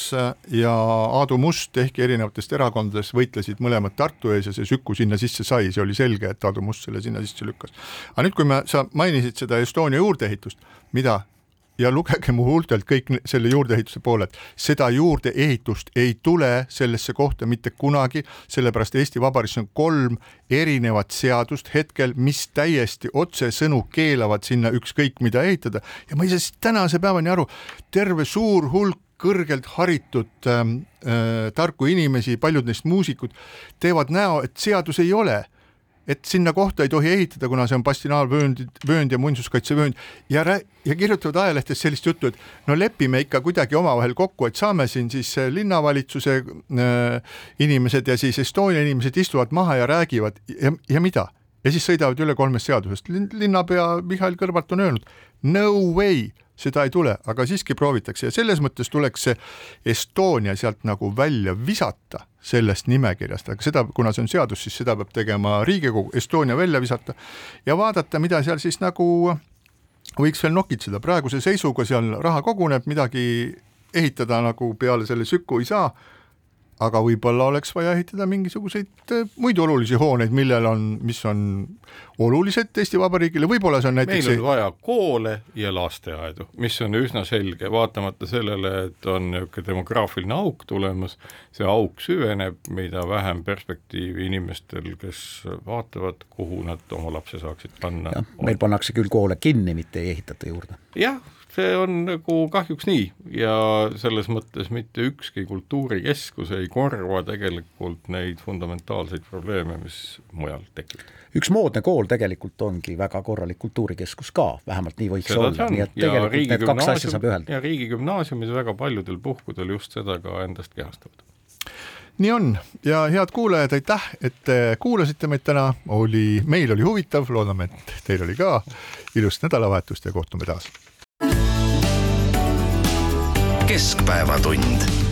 ja Aadu Must, ehkki erinevatest erakondadest, võitlesid mõlemad Tartu ees ja see Süku sinna sisse sai, see oli selge, et Aadu Must selle sinna sisse lükkas. aga nüüd, kui me, sa mainisid seda Estonia juurdeehitust, mida ja lugege mu huultelt kõik selle juurdeehituse pooled, seda juurdeehitust ei tule sellesse kohta mitte kunagi, sellepärast Eesti Vabariigis on kolm erinevat seadust hetkel, mis täiesti otsesõnu keelavad sinna ükskõik mida ehitada. Ja ma ei saa tänase päevani aru, terve suur hulk kõrgelt haritud ähm, äh, tarku inimesi, paljud neist muusikud teevad näo, et seadus ei ole et sinna kohta ei tohi ehitada, kuna see on bastinaalvöönd, vöönd ja muinsuskaitsevöönd ja rää-, ja kirjutavad ajalehtes sellist juttu, et no lepime ikka kuidagi omavahel kokku, et saame siin siis äh, linnavalitsuse äh, inimesed ja siis Estonia inimesed istuvad maha ja räägivad ja, ja mida? Ja siis sõidavad üle kolmest seadusest. linnapea Mihhail Kõlvart on öelnud no way seda ei tule, aga siiski proovitakse. Ja selles mõttes tuleks see Estonia sealt nagu välja visata sellest nimekirjast, aga seda, kuna see on seadus, siis seda peab tegema Riigikogu, Estonia välja visata ja vaadata, mida seal siis nagu võiks veel nokitseda, praeguse seisuga seal raha koguneb, midagi ehitada nagu peale selle Süku ei saa aga võib-olla oleks vaja ehitada mingisuguseid äh, muid olulisi hooneid, millel on, mis on olulised Eesti Vabariigile, võib-olla see on näiteks
meil on vaja koole ja lasteaedu, mis on üsna selge, vaatamata sellele, et on niisugune demograafiline auk tulemas, see auk süveneb, mida vähem perspektiivi inimestel, kes vaatavad, kuhu nad oma lapse saaksid panna.
meil pannakse küll koole kinni, mitte ei ehitata juurde.
jah see on nagu kahjuks nii ja selles mõttes mitte ükski kultuurikeskus ei korva tegelikult neid fundamentaalseid probleeme, mis mujal tekivad.
üks moodne kool tegelikult ongi väga korralik kultuurikeskus ka, vähemalt nii võiks seda olla, nii et tegelikult need kaks asja saab ühelda.
ja riigigümnaasiumid väga paljudel puhkudel just seda ka endast kehastavad.
Nii on. Ja head kuulajad, aitäh, et te kuulasite meid täna, oli, meil oli huvitav, loodame, et teil oli ka. Ilusat nädalavahetust ja kohtume taas
keskpäevatund